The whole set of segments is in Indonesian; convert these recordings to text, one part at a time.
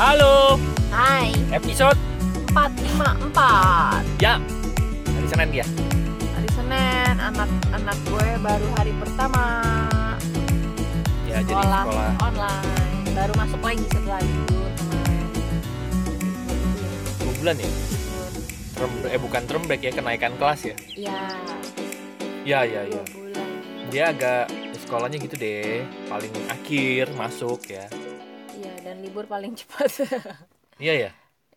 Halo, Hai, episode 454 ya hari Senin ya. Hari Senin, anak-anak gue baru hari pertama Ya jadi sekolah, sekolah. online Baru masuk lagi setelah libur kemarin Dua bulan ya. Term, eh bukan term break ya kenaikan kelas ya. Iya, Ya ya ya. Dia agak sekolahnya gitu deh, paling akhir masuk ya. Dan libur paling cepat Iya ya.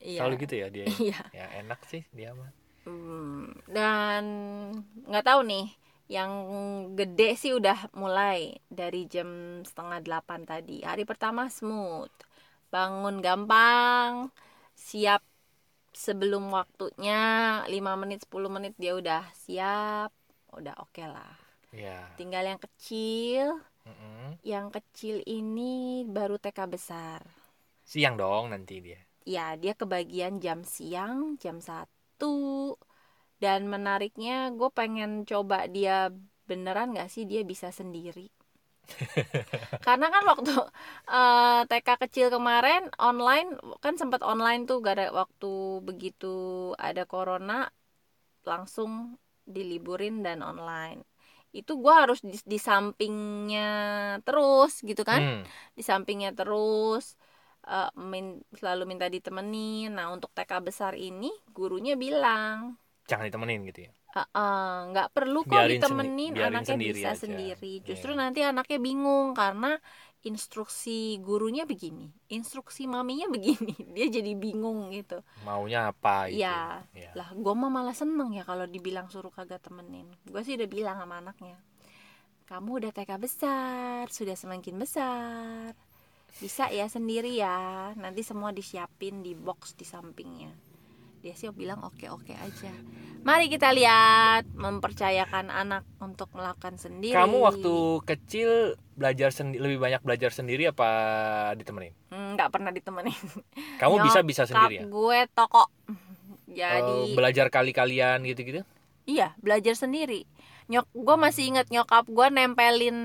Iya Selalu gitu ya dia. Iya Ya enak sih dia mah. Hmm, Dan nggak tahu nih yang gede sih udah mulai dari jam setengah delapan tadi hari pertama smooth bangun gampang siap sebelum waktunya 5 menit 10 menit dia udah siap udah oke lah Ya. tinggal yang kecil Mm-mm. yang kecil ini baru TK besar. Siang dong nanti dia. ya dia kebagian jam siang jam 1 dan menariknya gue pengen coba dia beneran gak sih? Dia bisa sendiri. Karena kan waktu eh, TK kecil kemarin online kan sempat online tuh gak ada waktu begitu ada corona langsung diliburin dan online itu gue harus di, di sampingnya terus gitu kan Hmm. di sampingnya terus eh, min- selalu minta ditemenin. Nah untuk TK besar ini gurunya bilang Jangan ditemenin gitu ya. "Eh, eh, nggak perlu kok Biarin sendi- ditemenin, biarin anaknya sendiri bisa aja." sendiri. Justru Iya. nanti anaknya bingung karena instruksi gurunya begini, instruksi maminya begini, dia jadi bingung gitu. Maunya apa gitu. Iya. Ya. Lah gue mah malah seneng ya kalau dibilang suruh kagak temenin. Gue sih udah bilang sama anaknya, kamu udah TK besar, sudah semakin besar. Bisa ya sendiri ya. Nanti semua disiapin di box di sampingnya. Dia sih bilang oke-oke aja. Mari kita lihat mempercayakan anak untuk melakukan sendiri. Kamu waktu kecil belajar sendi- lebih banyak belajar sendiri apa ditemenin? Hmm, nggak pernah ditemenin. Kamu bisa bisa sendiri ya? gue toko. Eh, Jadi belajar kali-kalian gitu-gitu? Iya, belajar sendiri. Nyok, gue masih inget nyokap gue nempelin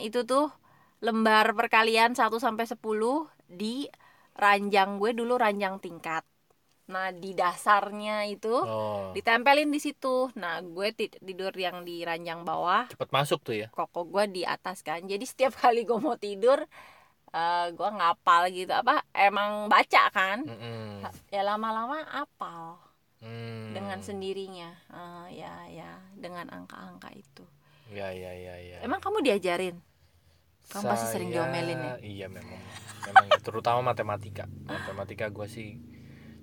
itu tuh lembar perkalian 1 sampai 10 di ranjang gue dulu ranjang tingkat. Nah, di dasarnya itu Oh, ditempelin di situ. Nah, gue ti- tidur yang di ranjang bawah, cepet masuk tuh ya. koko gue di atas kan. Jadi setiap kali gue mau tidur eh gue ngapal gitu apa emang baca kan Mm-mm. ya lama-lama apal Hmm. dengan sendirinya Eh, ya ya dengan angka-angka itu Ya ya ya ya. Emang kamu diajarin? Kamu pasti sering Saya- diomelin ya? Iya memang. Memang terutama matematika. Matematika gue sih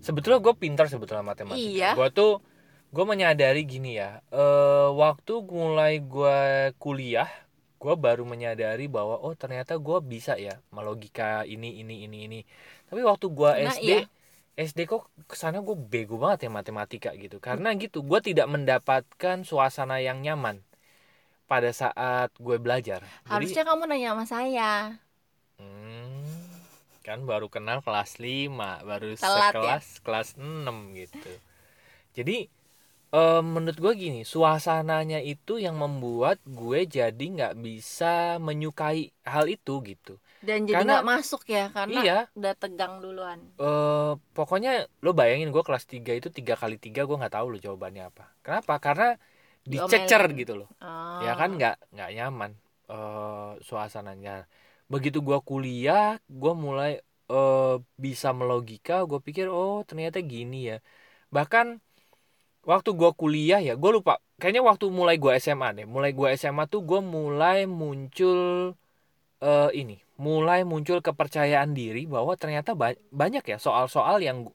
sebetulnya gue pintar sebetulnya matematika. Iya. Gue tuh gue menyadari gini ya. eh waktu mulai gue kuliah, gue baru menyadari bahwa oh ternyata gue bisa ya melogika ini ini ini ini. Tapi waktu gue Nah, SD iya. SD kok ke sana gue bego banget ya matematika gitu karena gitu gue tidak mendapatkan suasana yang nyaman pada saat gue belajar Jadi- Harusnya kamu nanya sama saya. Hmm, kan baru kenal kelas 5, baru Telat ya? sekelas kelas 6 gitu. Jadi eh, menurut gue gini, suasananya itu yang membuat gue jadi nggak bisa menyukai hal itu gitu. Dan jadi Karena- nggak masuk ya karena Iya, udah tegang duluan. eh pokoknya lo bayangin gue kelas 3 itu tiga kali tiga gue nggak tahu lo jawabannya apa. Kenapa? Karena dicecer gitu loh. Oh. ya kan nggak nggak nyaman eh suasananya begitu gua kuliah gua mulai eh bisa melogika gue pikir oh ternyata gini ya. Bahkan waktu gua kuliah ya gue lupa kayaknya waktu mulai gua SMA deh mulai gua SMA tuh gue mulai muncul eh ini mulai muncul kepercayaan diri bahwa ternyata ba- banyak ya soal-soal yang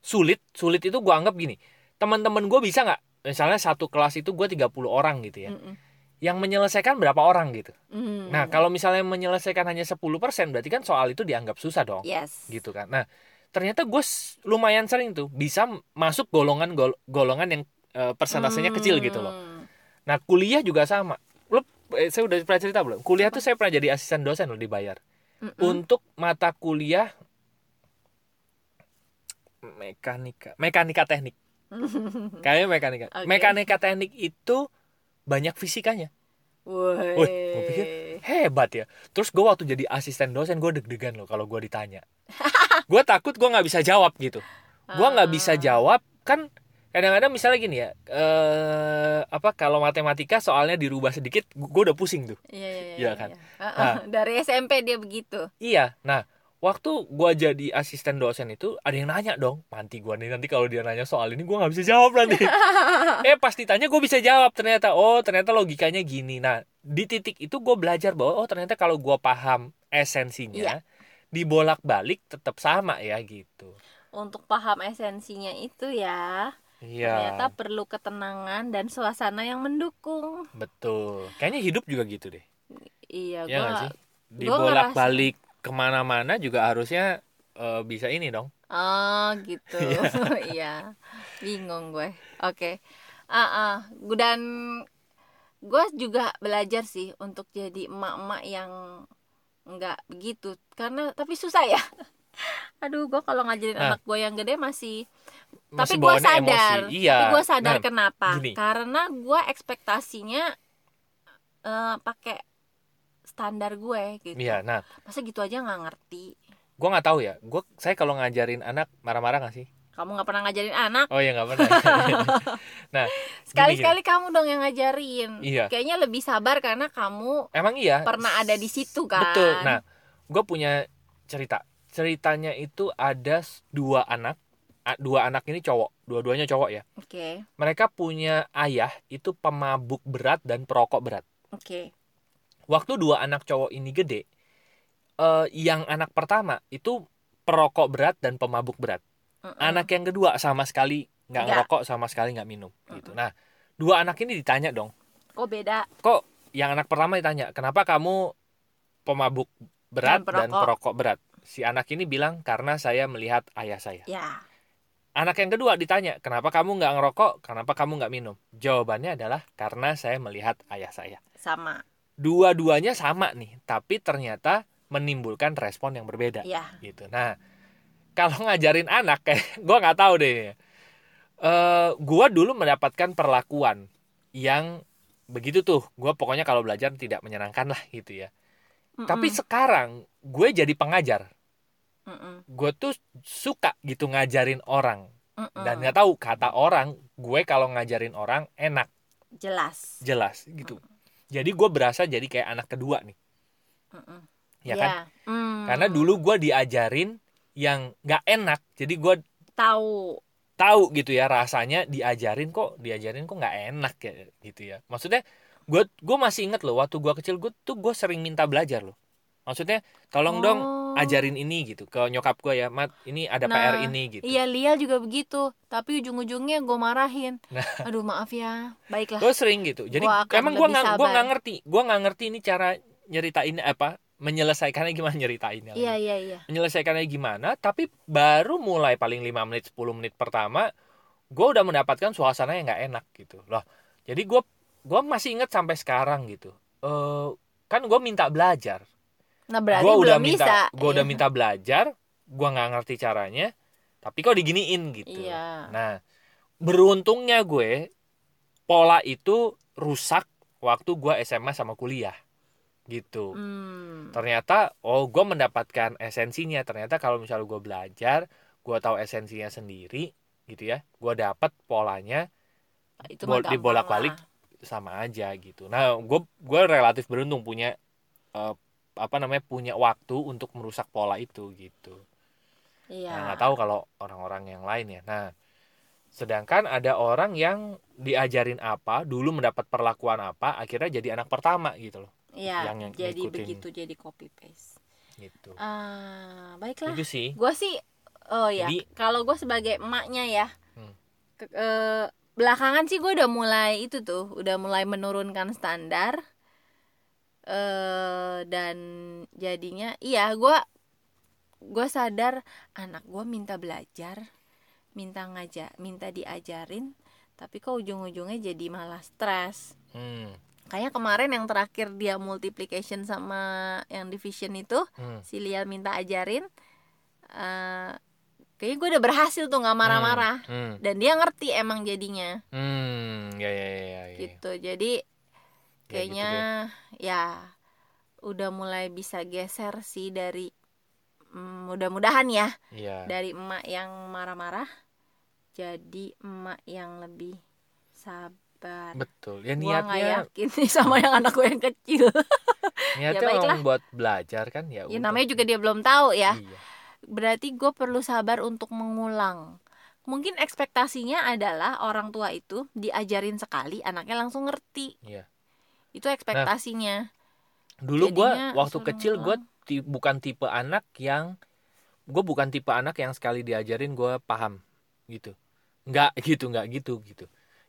sulit sulit itu gua anggap gini teman-teman gue bisa nggak? Misalnya satu kelas itu gue 30 orang gitu ya. Mm-mm. Yang menyelesaikan berapa orang gitu. Mm. Nah, kalau misalnya menyelesaikan hanya 10%, berarti kan soal itu dianggap susah dong. yes. Gitu kan. Nah, ternyata gue lumayan sering tuh bisa masuk golongan gol- golongan yang eh, persentasenya kecil gitu loh. Nah, kuliah juga sama. Lo eh, saya udah pernah cerita belum? Kuliah tuh saya pernah jadi asisten dosen loh dibayar. Mm-mm. Untuk mata kuliah mekanika, mekanika teknik. Kayaknya mekanika. Oke. Mekanika teknik itu banyak fisikanya. Woi. Gua pikir, hebat ya terus gue waktu jadi asisten dosen gue deg-degan loh kalau gue ditanya gue takut gue nggak bisa jawab gitu gue nggak bisa Ah. jawab kan kadang-kadang misalnya gini ya eh apa kalau matematika soalnya dirubah sedikit gue udah pusing tuh Iya iya iya. Iya kan? iya. Ah, Nah. ah. Dari SMP dia begitu. iya nah waktu gue jadi asisten dosen itu ada yang nanya dong nanti gue nih nanti kalau dia nanya soal ini gue nggak bisa jawab nanti. Eh pas ditanya gue bisa jawab ternyata oh ternyata logikanya gini. Nah di titik itu gue belajar bahwa oh ternyata kalau gue paham esensinya Iya. dibolak-balik tetap sama ya gitu. Untuk paham esensinya itu ya, iya. ternyata perlu ketenangan dan suasana yang mendukung. betul. Kayaknya hidup juga gitu deh. Iya, ya gua gua dibolak-balik ke mana-mana juga harusnya eh, bisa ini dong Oh gitu, iya, bingung gue. Oke, ah ah. dan gue juga belajar sih untuk jadi emak-emak yang nggak begitu, karena tapi susah ya. Aduh, gue kalau ngajarin Nah. anak gue yang gede masih, Masih tapi gue sadar, emosi. iya tapi gue sadar Nah, kenapa? gini. Karena gue ekspektasinya eh, pakai standar gue gitu. iya nah Masa gitu aja nggak ngerti? gue nggak tahu ya gue saya kalau ngajarin anak marah-marah nggak sih Kamu nggak pernah ngajarin anak? oh ya nggak pernah nah Sekali-sekali kamu dong yang ngajarin. Iya. Kayaknya lebih sabar karena kamu emang iya pernah ada di situ kan. betul nah gue punya cerita ceritanya itu ada dua anak dua anak ini cowok dua-duanya cowok ya Oke, mereka punya ayah itu pemabuk berat dan perokok berat oke. Waktu dua anak cowok ini gede eh, yang anak pertama itu perokok berat dan pemabuk berat. Mm-mm. anak yang kedua sama sekali nggak ngerokok sama sekali nggak minum gitu. Nah dua anak ini ditanya dong Kok beda? kok yang anak pertama ditanya kenapa kamu pemabuk berat Dan dan perokok. perokok berat? Si anak ini bilang karena saya melihat ayah saya. Ya, anak yang kedua ditanya kenapa kamu nggak ngerokok? Kenapa kamu nggak minum? Jawabannya adalah karena saya melihat ayah saya. Sama. Dua-duanya sama nih tapi ternyata menimbulkan respon yang berbeda. Ya, gitu. Nah kalau ngajarin anak kayak gue nggak tahu deh. Eh gue dulu mendapatkan perlakuan yang begitu tuh. Gue pokoknya kalau belajar tidak menyenangkan lah gitu ya. Mm-mm. tapi sekarang gue jadi pengajar. Gue tuh suka gitu ngajarin orang. Mm-mm. dan nggak tahu kata orang gue kalau ngajarin orang enak. Jelas. jelas gitu jadi gue berasa jadi kayak anak kedua nih Mm-mm. ya kan Mm. karena dulu gue diajarin yang nggak enak jadi gue tahu. tahu gitu ya rasanya diajarin kok diajarin kok nggak enak ya gitu ya maksudnya gue gue masih inget loh waktu gue kecil gue tuh gue sering minta belajar loh maksudnya tolong dong Oh. Ajarin ini gitu ke nyokap gue ya mat ini ada Nah, PR ini gitu Iya Lial juga begitu, tapi ujung-ujungnya gue marahin. Nah. Aduh maaf ya, baiklah. gue sering gitu jadi Gua emang gue nggak gue nggak ngerti gue nggak ngerti ini cara nyeritain apa menyelesaikannya gimana nyeritainnya Iya iya iya. menyelesaikannya gimana tapi baru mulai paling 5 menit 10 menit pertama gue udah mendapatkan suasana yang nggak enak gitu loh jadi gue gue masih inget sampai sekarang gitu eh kan gue minta belajar Nah berarti gue udah minta bisa. gue udah Iya. minta belajar gue nggak ngerti caranya tapi kok diginiin gitu Iya. nah beruntungnya gue pola itu rusak waktu gue SMA sama kuliah gitu Hmm. ternyata oh gue mendapatkan esensinya ternyata kalau misalnya gue belajar gue tahu esensinya sendiri gitu ya gue dapat polanya Itu Bol- dibolak-balik. lah. sama aja gitu nah gue gue relatif beruntung punya eh, apa namanya punya waktu untuk merusak pola itu gitu Iya. nah nggak tahu kalau orang-orang yang lain ya nah sedangkan ada orang yang diajarin apa dulu mendapat perlakuan apa akhirnya jadi anak pertama gitu loh Iya. yang- yang jadi ngikutin. begitu jadi copy paste. gitu Ah, baiklah. itu sih Gue sih, oh ya, Jadi- kalau gue sebagai emaknya ya, Hmm. ke- eh, belakangan sih gue udah mulai itu tuh, udah mulai menurunkan standar, eh dan jadinya, iya gue, gue sadar anak gue minta belajar, minta ngajak, minta diajarin, tapi kok ujung-ujungnya jadi malah stres. hmm, Kayaknya kemarin yang terakhir dia multiplication sama yang division itu, hmm. si Lial minta ajarin eh kayaknya gue udah berhasil tuh nggak marah-marah Hmm, dan dia ngerti emang jadinya hmm, ya ya ya, ya, ya. gitu jadi Ya, kayaknya gitu deh. ya udah mulai bisa geser sih dari mm, mudah-mudahan ya Iya. dari emak yang marah-marah jadi emak yang lebih sabar Betul. Ya gua niatnya yakin nih sama yang anak gue yang kecil niatnya baiklah. memang buat belajar kan ya. ya udah. namanya juga dia belum tahu ya Iya. berarti gue perlu sabar untuk mengulang mungkin ekspektasinya adalah orang tua itu diajarin sekali anaknya langsung ngerti Iya. Itu ekspektasinya Dulu gua Jadinya waktu kecil gue ngulang. bukan tipe anak yang gue bukan tipe anak yang sekali diajarin gue paham gitu. Nggak gitu, nggak gitu gitu.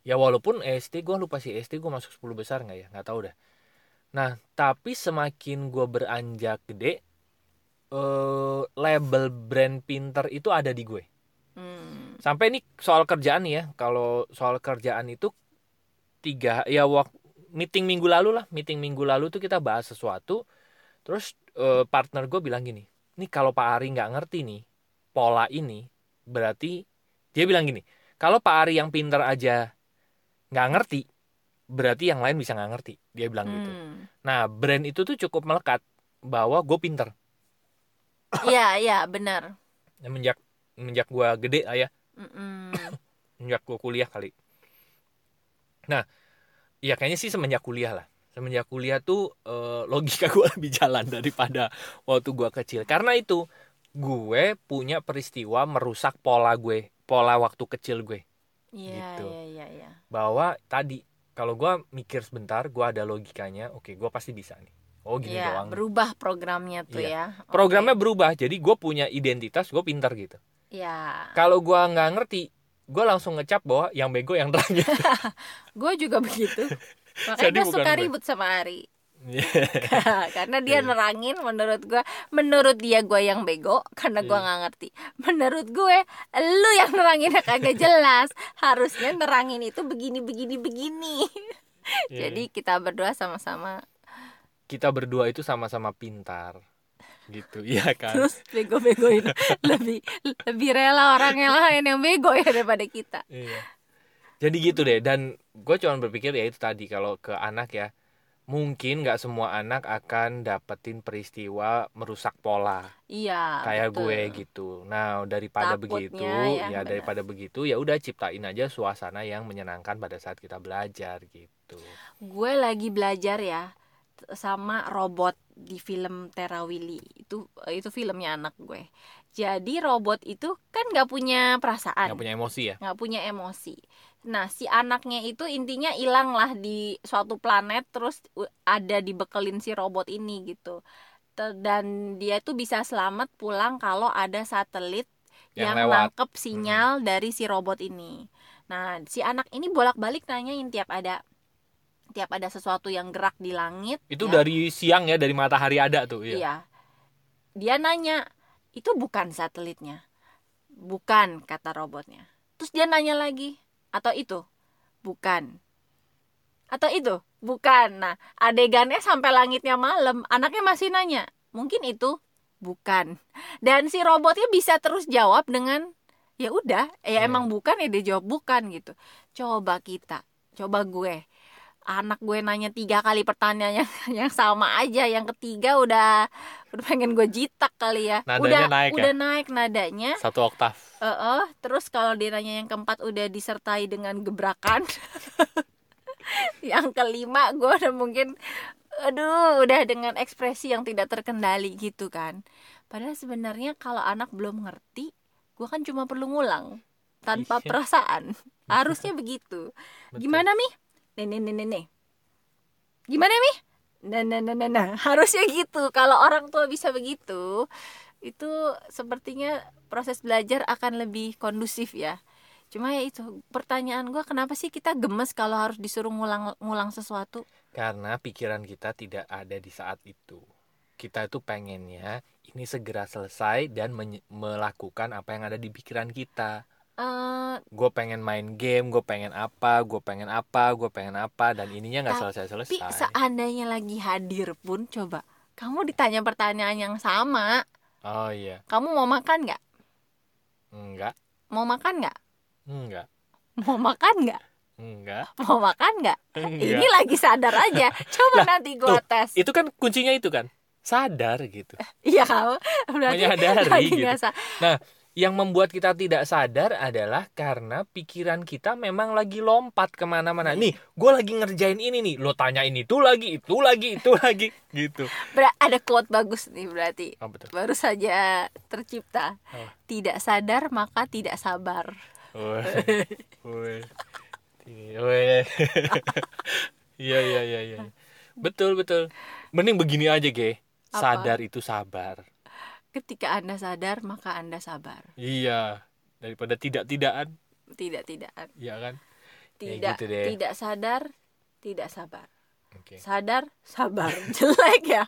Ya walaupun SD gue lupa sih SD gue masuk 10 besar nggak ya, nggak tahu dah. Nah tapi semakin gue beranjak gede, eh, label brand pinter itu ada di gue. Hmm, Sampai nih soal kerjaan ya, kalau soal kerjaan itu tiga ya waktu meeting minggu lalu lah, meeting minggu lalu tuh kita bahas sesuatu, terus eh, partner gue bilang gini, nih kalau Pak Ari nggak ngerti nih pola ini, berarti dia bilang gini, kalau Pak Ari yang pinter aja nggak ngerti, berarti yang lain bisa nggak ngerti, dia bilang gitu. hmm. Nah brand itu tuh cukup melekat bahwa gue pinter, iya iya benar menjak menjak gue gede lah ya, Mm-mm. semenjak gue kuliah kali. Nah, ya kayaknya sih semenjak kuliah lah. Semenjak kuliah tuh eh, logika gue lebih jalan daripada waktu gue kecil. Karena itu gue punya peristiwa merusak pola gue, pola waktu kecil gue. iya Gitu. iya iya iya Bahwa tadi kalau gue mikir sebentar, gue ada logikanya. Oke, gue pasti bisa nih. Oh gini Iya, doang. berubah programnya tuh Iya. ya Oke. Programnya berubah, jadi gue punya identitas, gue pintar gitu. Iya. Kalau gue nggak ngerti, gue langsung ngecap bahwa yang bego yang terangnya. gue juga begitu. Makanya gue suka ribut sama Ari. Karena dia nerangin menurut gue menurut dia gue yang bego karena gue Iya. nggak ngerti. Menurut gue lu yang neranginnya kagak jelas. Harusnya nerangin itu begini begini begini. Iya. jadi kita berdua sama-sama. Kita berdua itu sama-sama pintar gitu. Iya kan? Terus bego-begoin. Lebih lebih rela orang yang lain yang bego ya daripada kita. Iya. Jadi gitu deh. Dan gue cuma berpikir ya itu tadi kalau ke anak ya mungkin nggak semua anak akan dapetin peristiwa merusak pola. Iya kayak betul. gue gitu. Nah daripada Takutnya begitu ya, ya, daripada begitu ya udah ciptain aja suasana yang menyenangkan pada saat kita belajar gitu. Gue lagi belajar ya sama robot di film Terawili. Itu itu filmnya anak gue. Jadi robot itu kan nggak punya perasaan. Nggak punya emosi ya? Nggak punya emosi. Nah si anaknya itu intinya hilang lah di suatu planet terus ada dibekelin si robot ini gitu. Dan dia tuh bisa selamat pulang kalau ada satelit Yang yang, nangkep sinyal dari si robot ini. Nah, si anak ini bolak-balik nanyain tiap ada tiap ada sesuatu yang gerak di langit. itu ya, dari siang ya dari matahari ada tuh iya, Iya. Dia nanya, "Itu bukan satelitnya." "Bukan," kata robotnya. Terus dia nanya lagi, "Atau itu?" "Bukan." "Atau itu?" "Bukan." Nah, adegannya sampai langitnya malam, anaknya masih nanya, "Mungkin itu?" "Bukan." Dan si robotnya bisa terus jawab dengan ya udah, ya Hmm. emang bukan ya dia jawab bukan gitu. Coba kita, coba gue anak gue nanya tiga kali pertanyaan yang, yang sama aja. Yang ketiga udah udah pengen gue jitak kali ya. Nadanya udah naik ya? udah naik nadanya. Satu oktav. Eh, eh, terus kalau dia nanya yang keempat udah disertai dengan gebrakan. Yang kelima gue udah mungkin aduh udah dengan ekspresi yang tidak terkendali gitu kan. Padahal sebenarnya kalau anak belum ngerti gue kan cuma perlu ngulang tanpa Iya. perasaan. Harusnya begitu. Betul. gimana mi nih nih nih nih nih gimana mi nah nah nah nah, nah. harusnya gitu kalau orang tua bisa begitu itu sepertinya proses belajar akan lebih kondusif ya cuma ya itu pertanyaan gue kenapa sih kita gemes kalau harus disuruh ngulang ngulang sesuatu Karena pikiran kita tidak ada di saat itu. Kita itu pengennya ini segera selesai dan melakukan apa yang ada di pikiran kita. Eh Gue pengen main game, gue pengen apa, gue pengen apa, gue pengen apa, dan ininya nggak Tapi selesai-selesai. seandainya lagi hadir pun coba. Kamu ditanya pertanyaan yang sama. Oh iya, kamu mau makan nggak? Enggak, mau makan nggak? Enggak, mau makan nggak? Enggak, mau makan nggak? Ini lagi sadar aja. Coba Lah, nanti gua tuh, tes. Itu kan kuncinya itu kan. sadar gitu. Iya kamu. Berarti Menyadari gitu. nggak sa- yang membuat kita tidak sadar adalah karena pikiran kita memang lagi lompat ke mana-mana nih gue lagi ngerjain ini nih lo tanyain itu lagi itu lagi itu lagi gitu ber- ada quote bagus nih berarti oh, betul baru saja tercipta Apa? tidak sadar maka tidak sabar Woi. Woi. Woi. Iya iya iya iya. Betul betul. Mending begini aja, Ge. Apa? Sadar itu sabar. Ketika anda sadar maka anda sabar Iya. Daripada tidak-tidaan, tidak tidak iya kan? Ya tidak gitu deh. tidak sadar tidak sabar Oke. sadar sabar jelek ya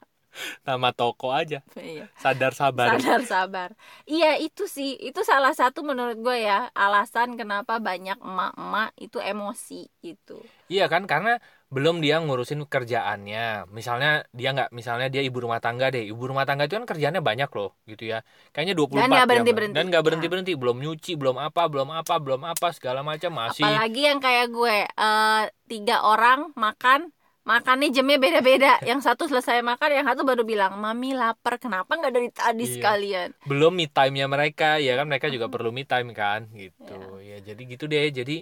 Nama toko aja. iya Sadar sabar. sadar sabar iya itu sih itu salah satu menurut gue ya alasan kenapa banyak emak-emak itu emosi gitu Iya kan? Karena belum dia ngurusin kerjaannya. Misalnya dia nggak, misalnya dia ibu rumah tangga deh. Ibu rumah tangga itu kan kerjaannya banyak loh, gitu ya. Kayaknya 24 Dan nggak jam. berhenti-berhenti. Dan nggak Ya. berhenti-berhenti. Belum nyuci, belum apa, belum apa, belum apa, segala macam masih. apalagi yang kayak gue eh, tiga orang makan makannya jamnya beda-beda yang satu selesai makan yang satu baru bilang mami lapar kenapa nggak dari tadi Iya. sekalian belum me time-nya mereka ya kan mereka juga perlu me time kan gitu ya jadi gitu deh jadi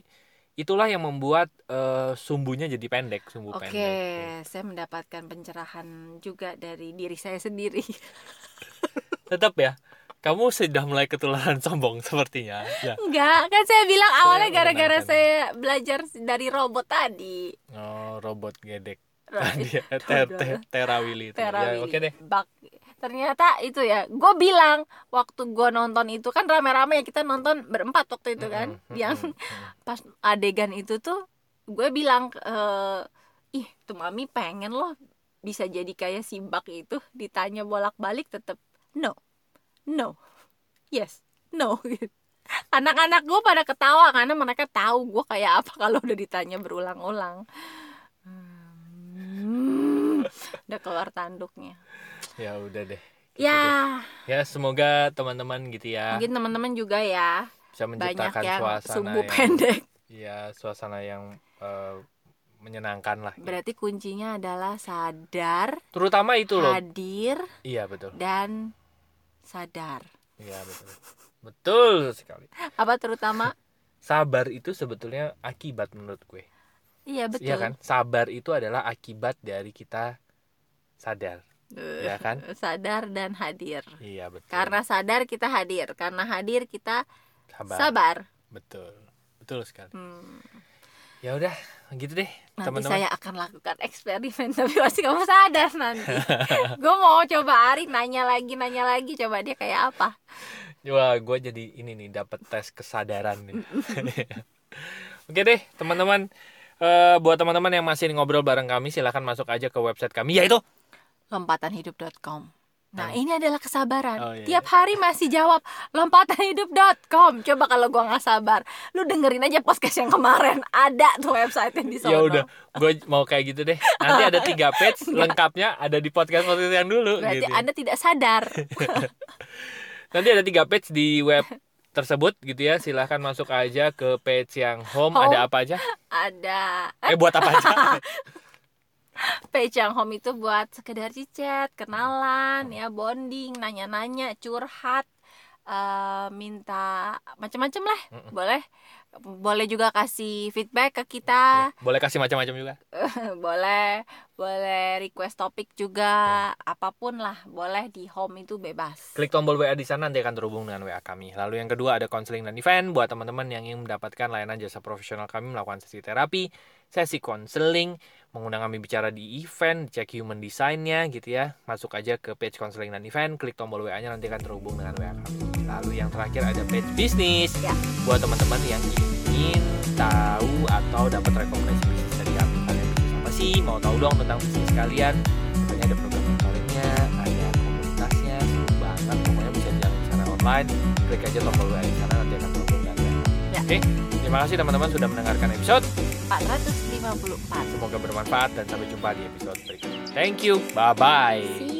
itulah yang membuat eh, sumbunya jadi pendek sumbu Oke, pendek saya mendapatkan pencerahan juga dari diri saya sendiri. tetap ya kamu sudah mulai ketularan sombong sepertinya ya Enggak, kan saya bilang awalnya Saya gara-gara saya belajar dari robot tadi. oh robot gedek tadi ya ter, ter, terawili ya Terawili. oke deh Bak. Ternyata itu ya, gue bilang waktu gue nonton itu kan rame-rame ya kita nonton berempat waktu itu kan, Mm-mm, yang pas adegan itu tuh gue bilang eh ih tuh mami pengen loh bisa jadi kayak si bak itu ditanya bolak-balik tetap no no yes no. Anak-anak gue pada ketawa karena mereka tahu gue kayak apa kalau udah ditanya berulang-ulang. Hmm, udah keluar tanduknya ya udah deh Gitu deh. ya ya semoga teman-teman gitu ya mungkin teman-teman juga ya bisa banyak menciptakan yang suasana sumbu yang pendek ya suasana yang eh, menyenangkan lah gitu. berarti kuncinya adalah sadar terutama itu loh hadir iya betul dan sadar. Iya betul. Betul sekali. Apa terutama? Sabar itu sebetulnya akibat menurut gue. Iya betul. Iya kan? Sabar itu adalah akibat dari kita sadar. Eh, Iya kan? Sadar dan hadir. Iya betul. Karena sadar kita hadir, karena hadir kita sabar. sabar. Betul. Betul sekali. Hmm. Ya udah, gitu deh, Nanti teman-teman. saya akan lakukan eksperimen tapi pasti kamu sadar nanti. Gue mau coba Ari nanya lagi, nanya lagi, coba dia kayak apa. Wah, gue jadi ini nih dapat tes kesadaran nih. Oke deh, teman-teman. Eh, buat teman-teman yang masih ngobrol bareng kami, silahkan masuk aja ke website kami, yaitu Lompatanhidup.com. Nah, Hmm. ini adalah kesabaran. Oh, iya, Tiap hari masih jawab lompatanhidup.com. Coba kalau gua nggak sabar, lu dengerin aja podcast yang kemarin. Ada tuh website yang di ya udah gue mau kayak gitu deh nanti ada tiga page lengkapnya ada di podcast podcast yang dulu Berarti gitu Anda tidak sadar. nanti ada tiga page di web tersebut gitu ya silahkan masuk aja ke page yang home, Home. ada apa aja Ada eh buat apa aja page yang home itu buat sekedar cicet, kenalan, ya bonding, nanya-nanya, curhat, eh, minta macam-macam lah. Boleh. Boleh juga kasih feedback ke kita. boleh kasih macam-macam juga. Boleh boleh request topik juga Hmm. apa pun lah boleh di home itu bebas. Klik tombol WA di sana nanti akan terhubung dengan WA kami. Lalu yang kedua ada konseling dan event buat teman-teman yang ingin mendapatkan layanan jasa profesional kami melakukan sesi terapi sesi konseling mengundang kami bicara di event cek human design-nya gitu ya. Masuk aja ke page konseling dan event klik tombol WA nya nanti akan terhubung dengan WA kami lalu yang terakhir ada page bisnis. Ya. buat teman-teman yang ingin tahu atau dapat rekomendasi bisnis dari kami kalian bisnis apa sih? Mau tahu dong tentang bisnis kalian. Pokoknya ada program mentoringnya ada komunitasnya seru banget pokoknya bisa jalan secara online. Klik aja tombol WA di sana nanti akan terhubung dengan. Ya. oke terima kasih teman-teman sudah mendengarkan episode 454 semoga bermanfaat dan sampai jumpa di episode berikutnya. Thank you. Bye bye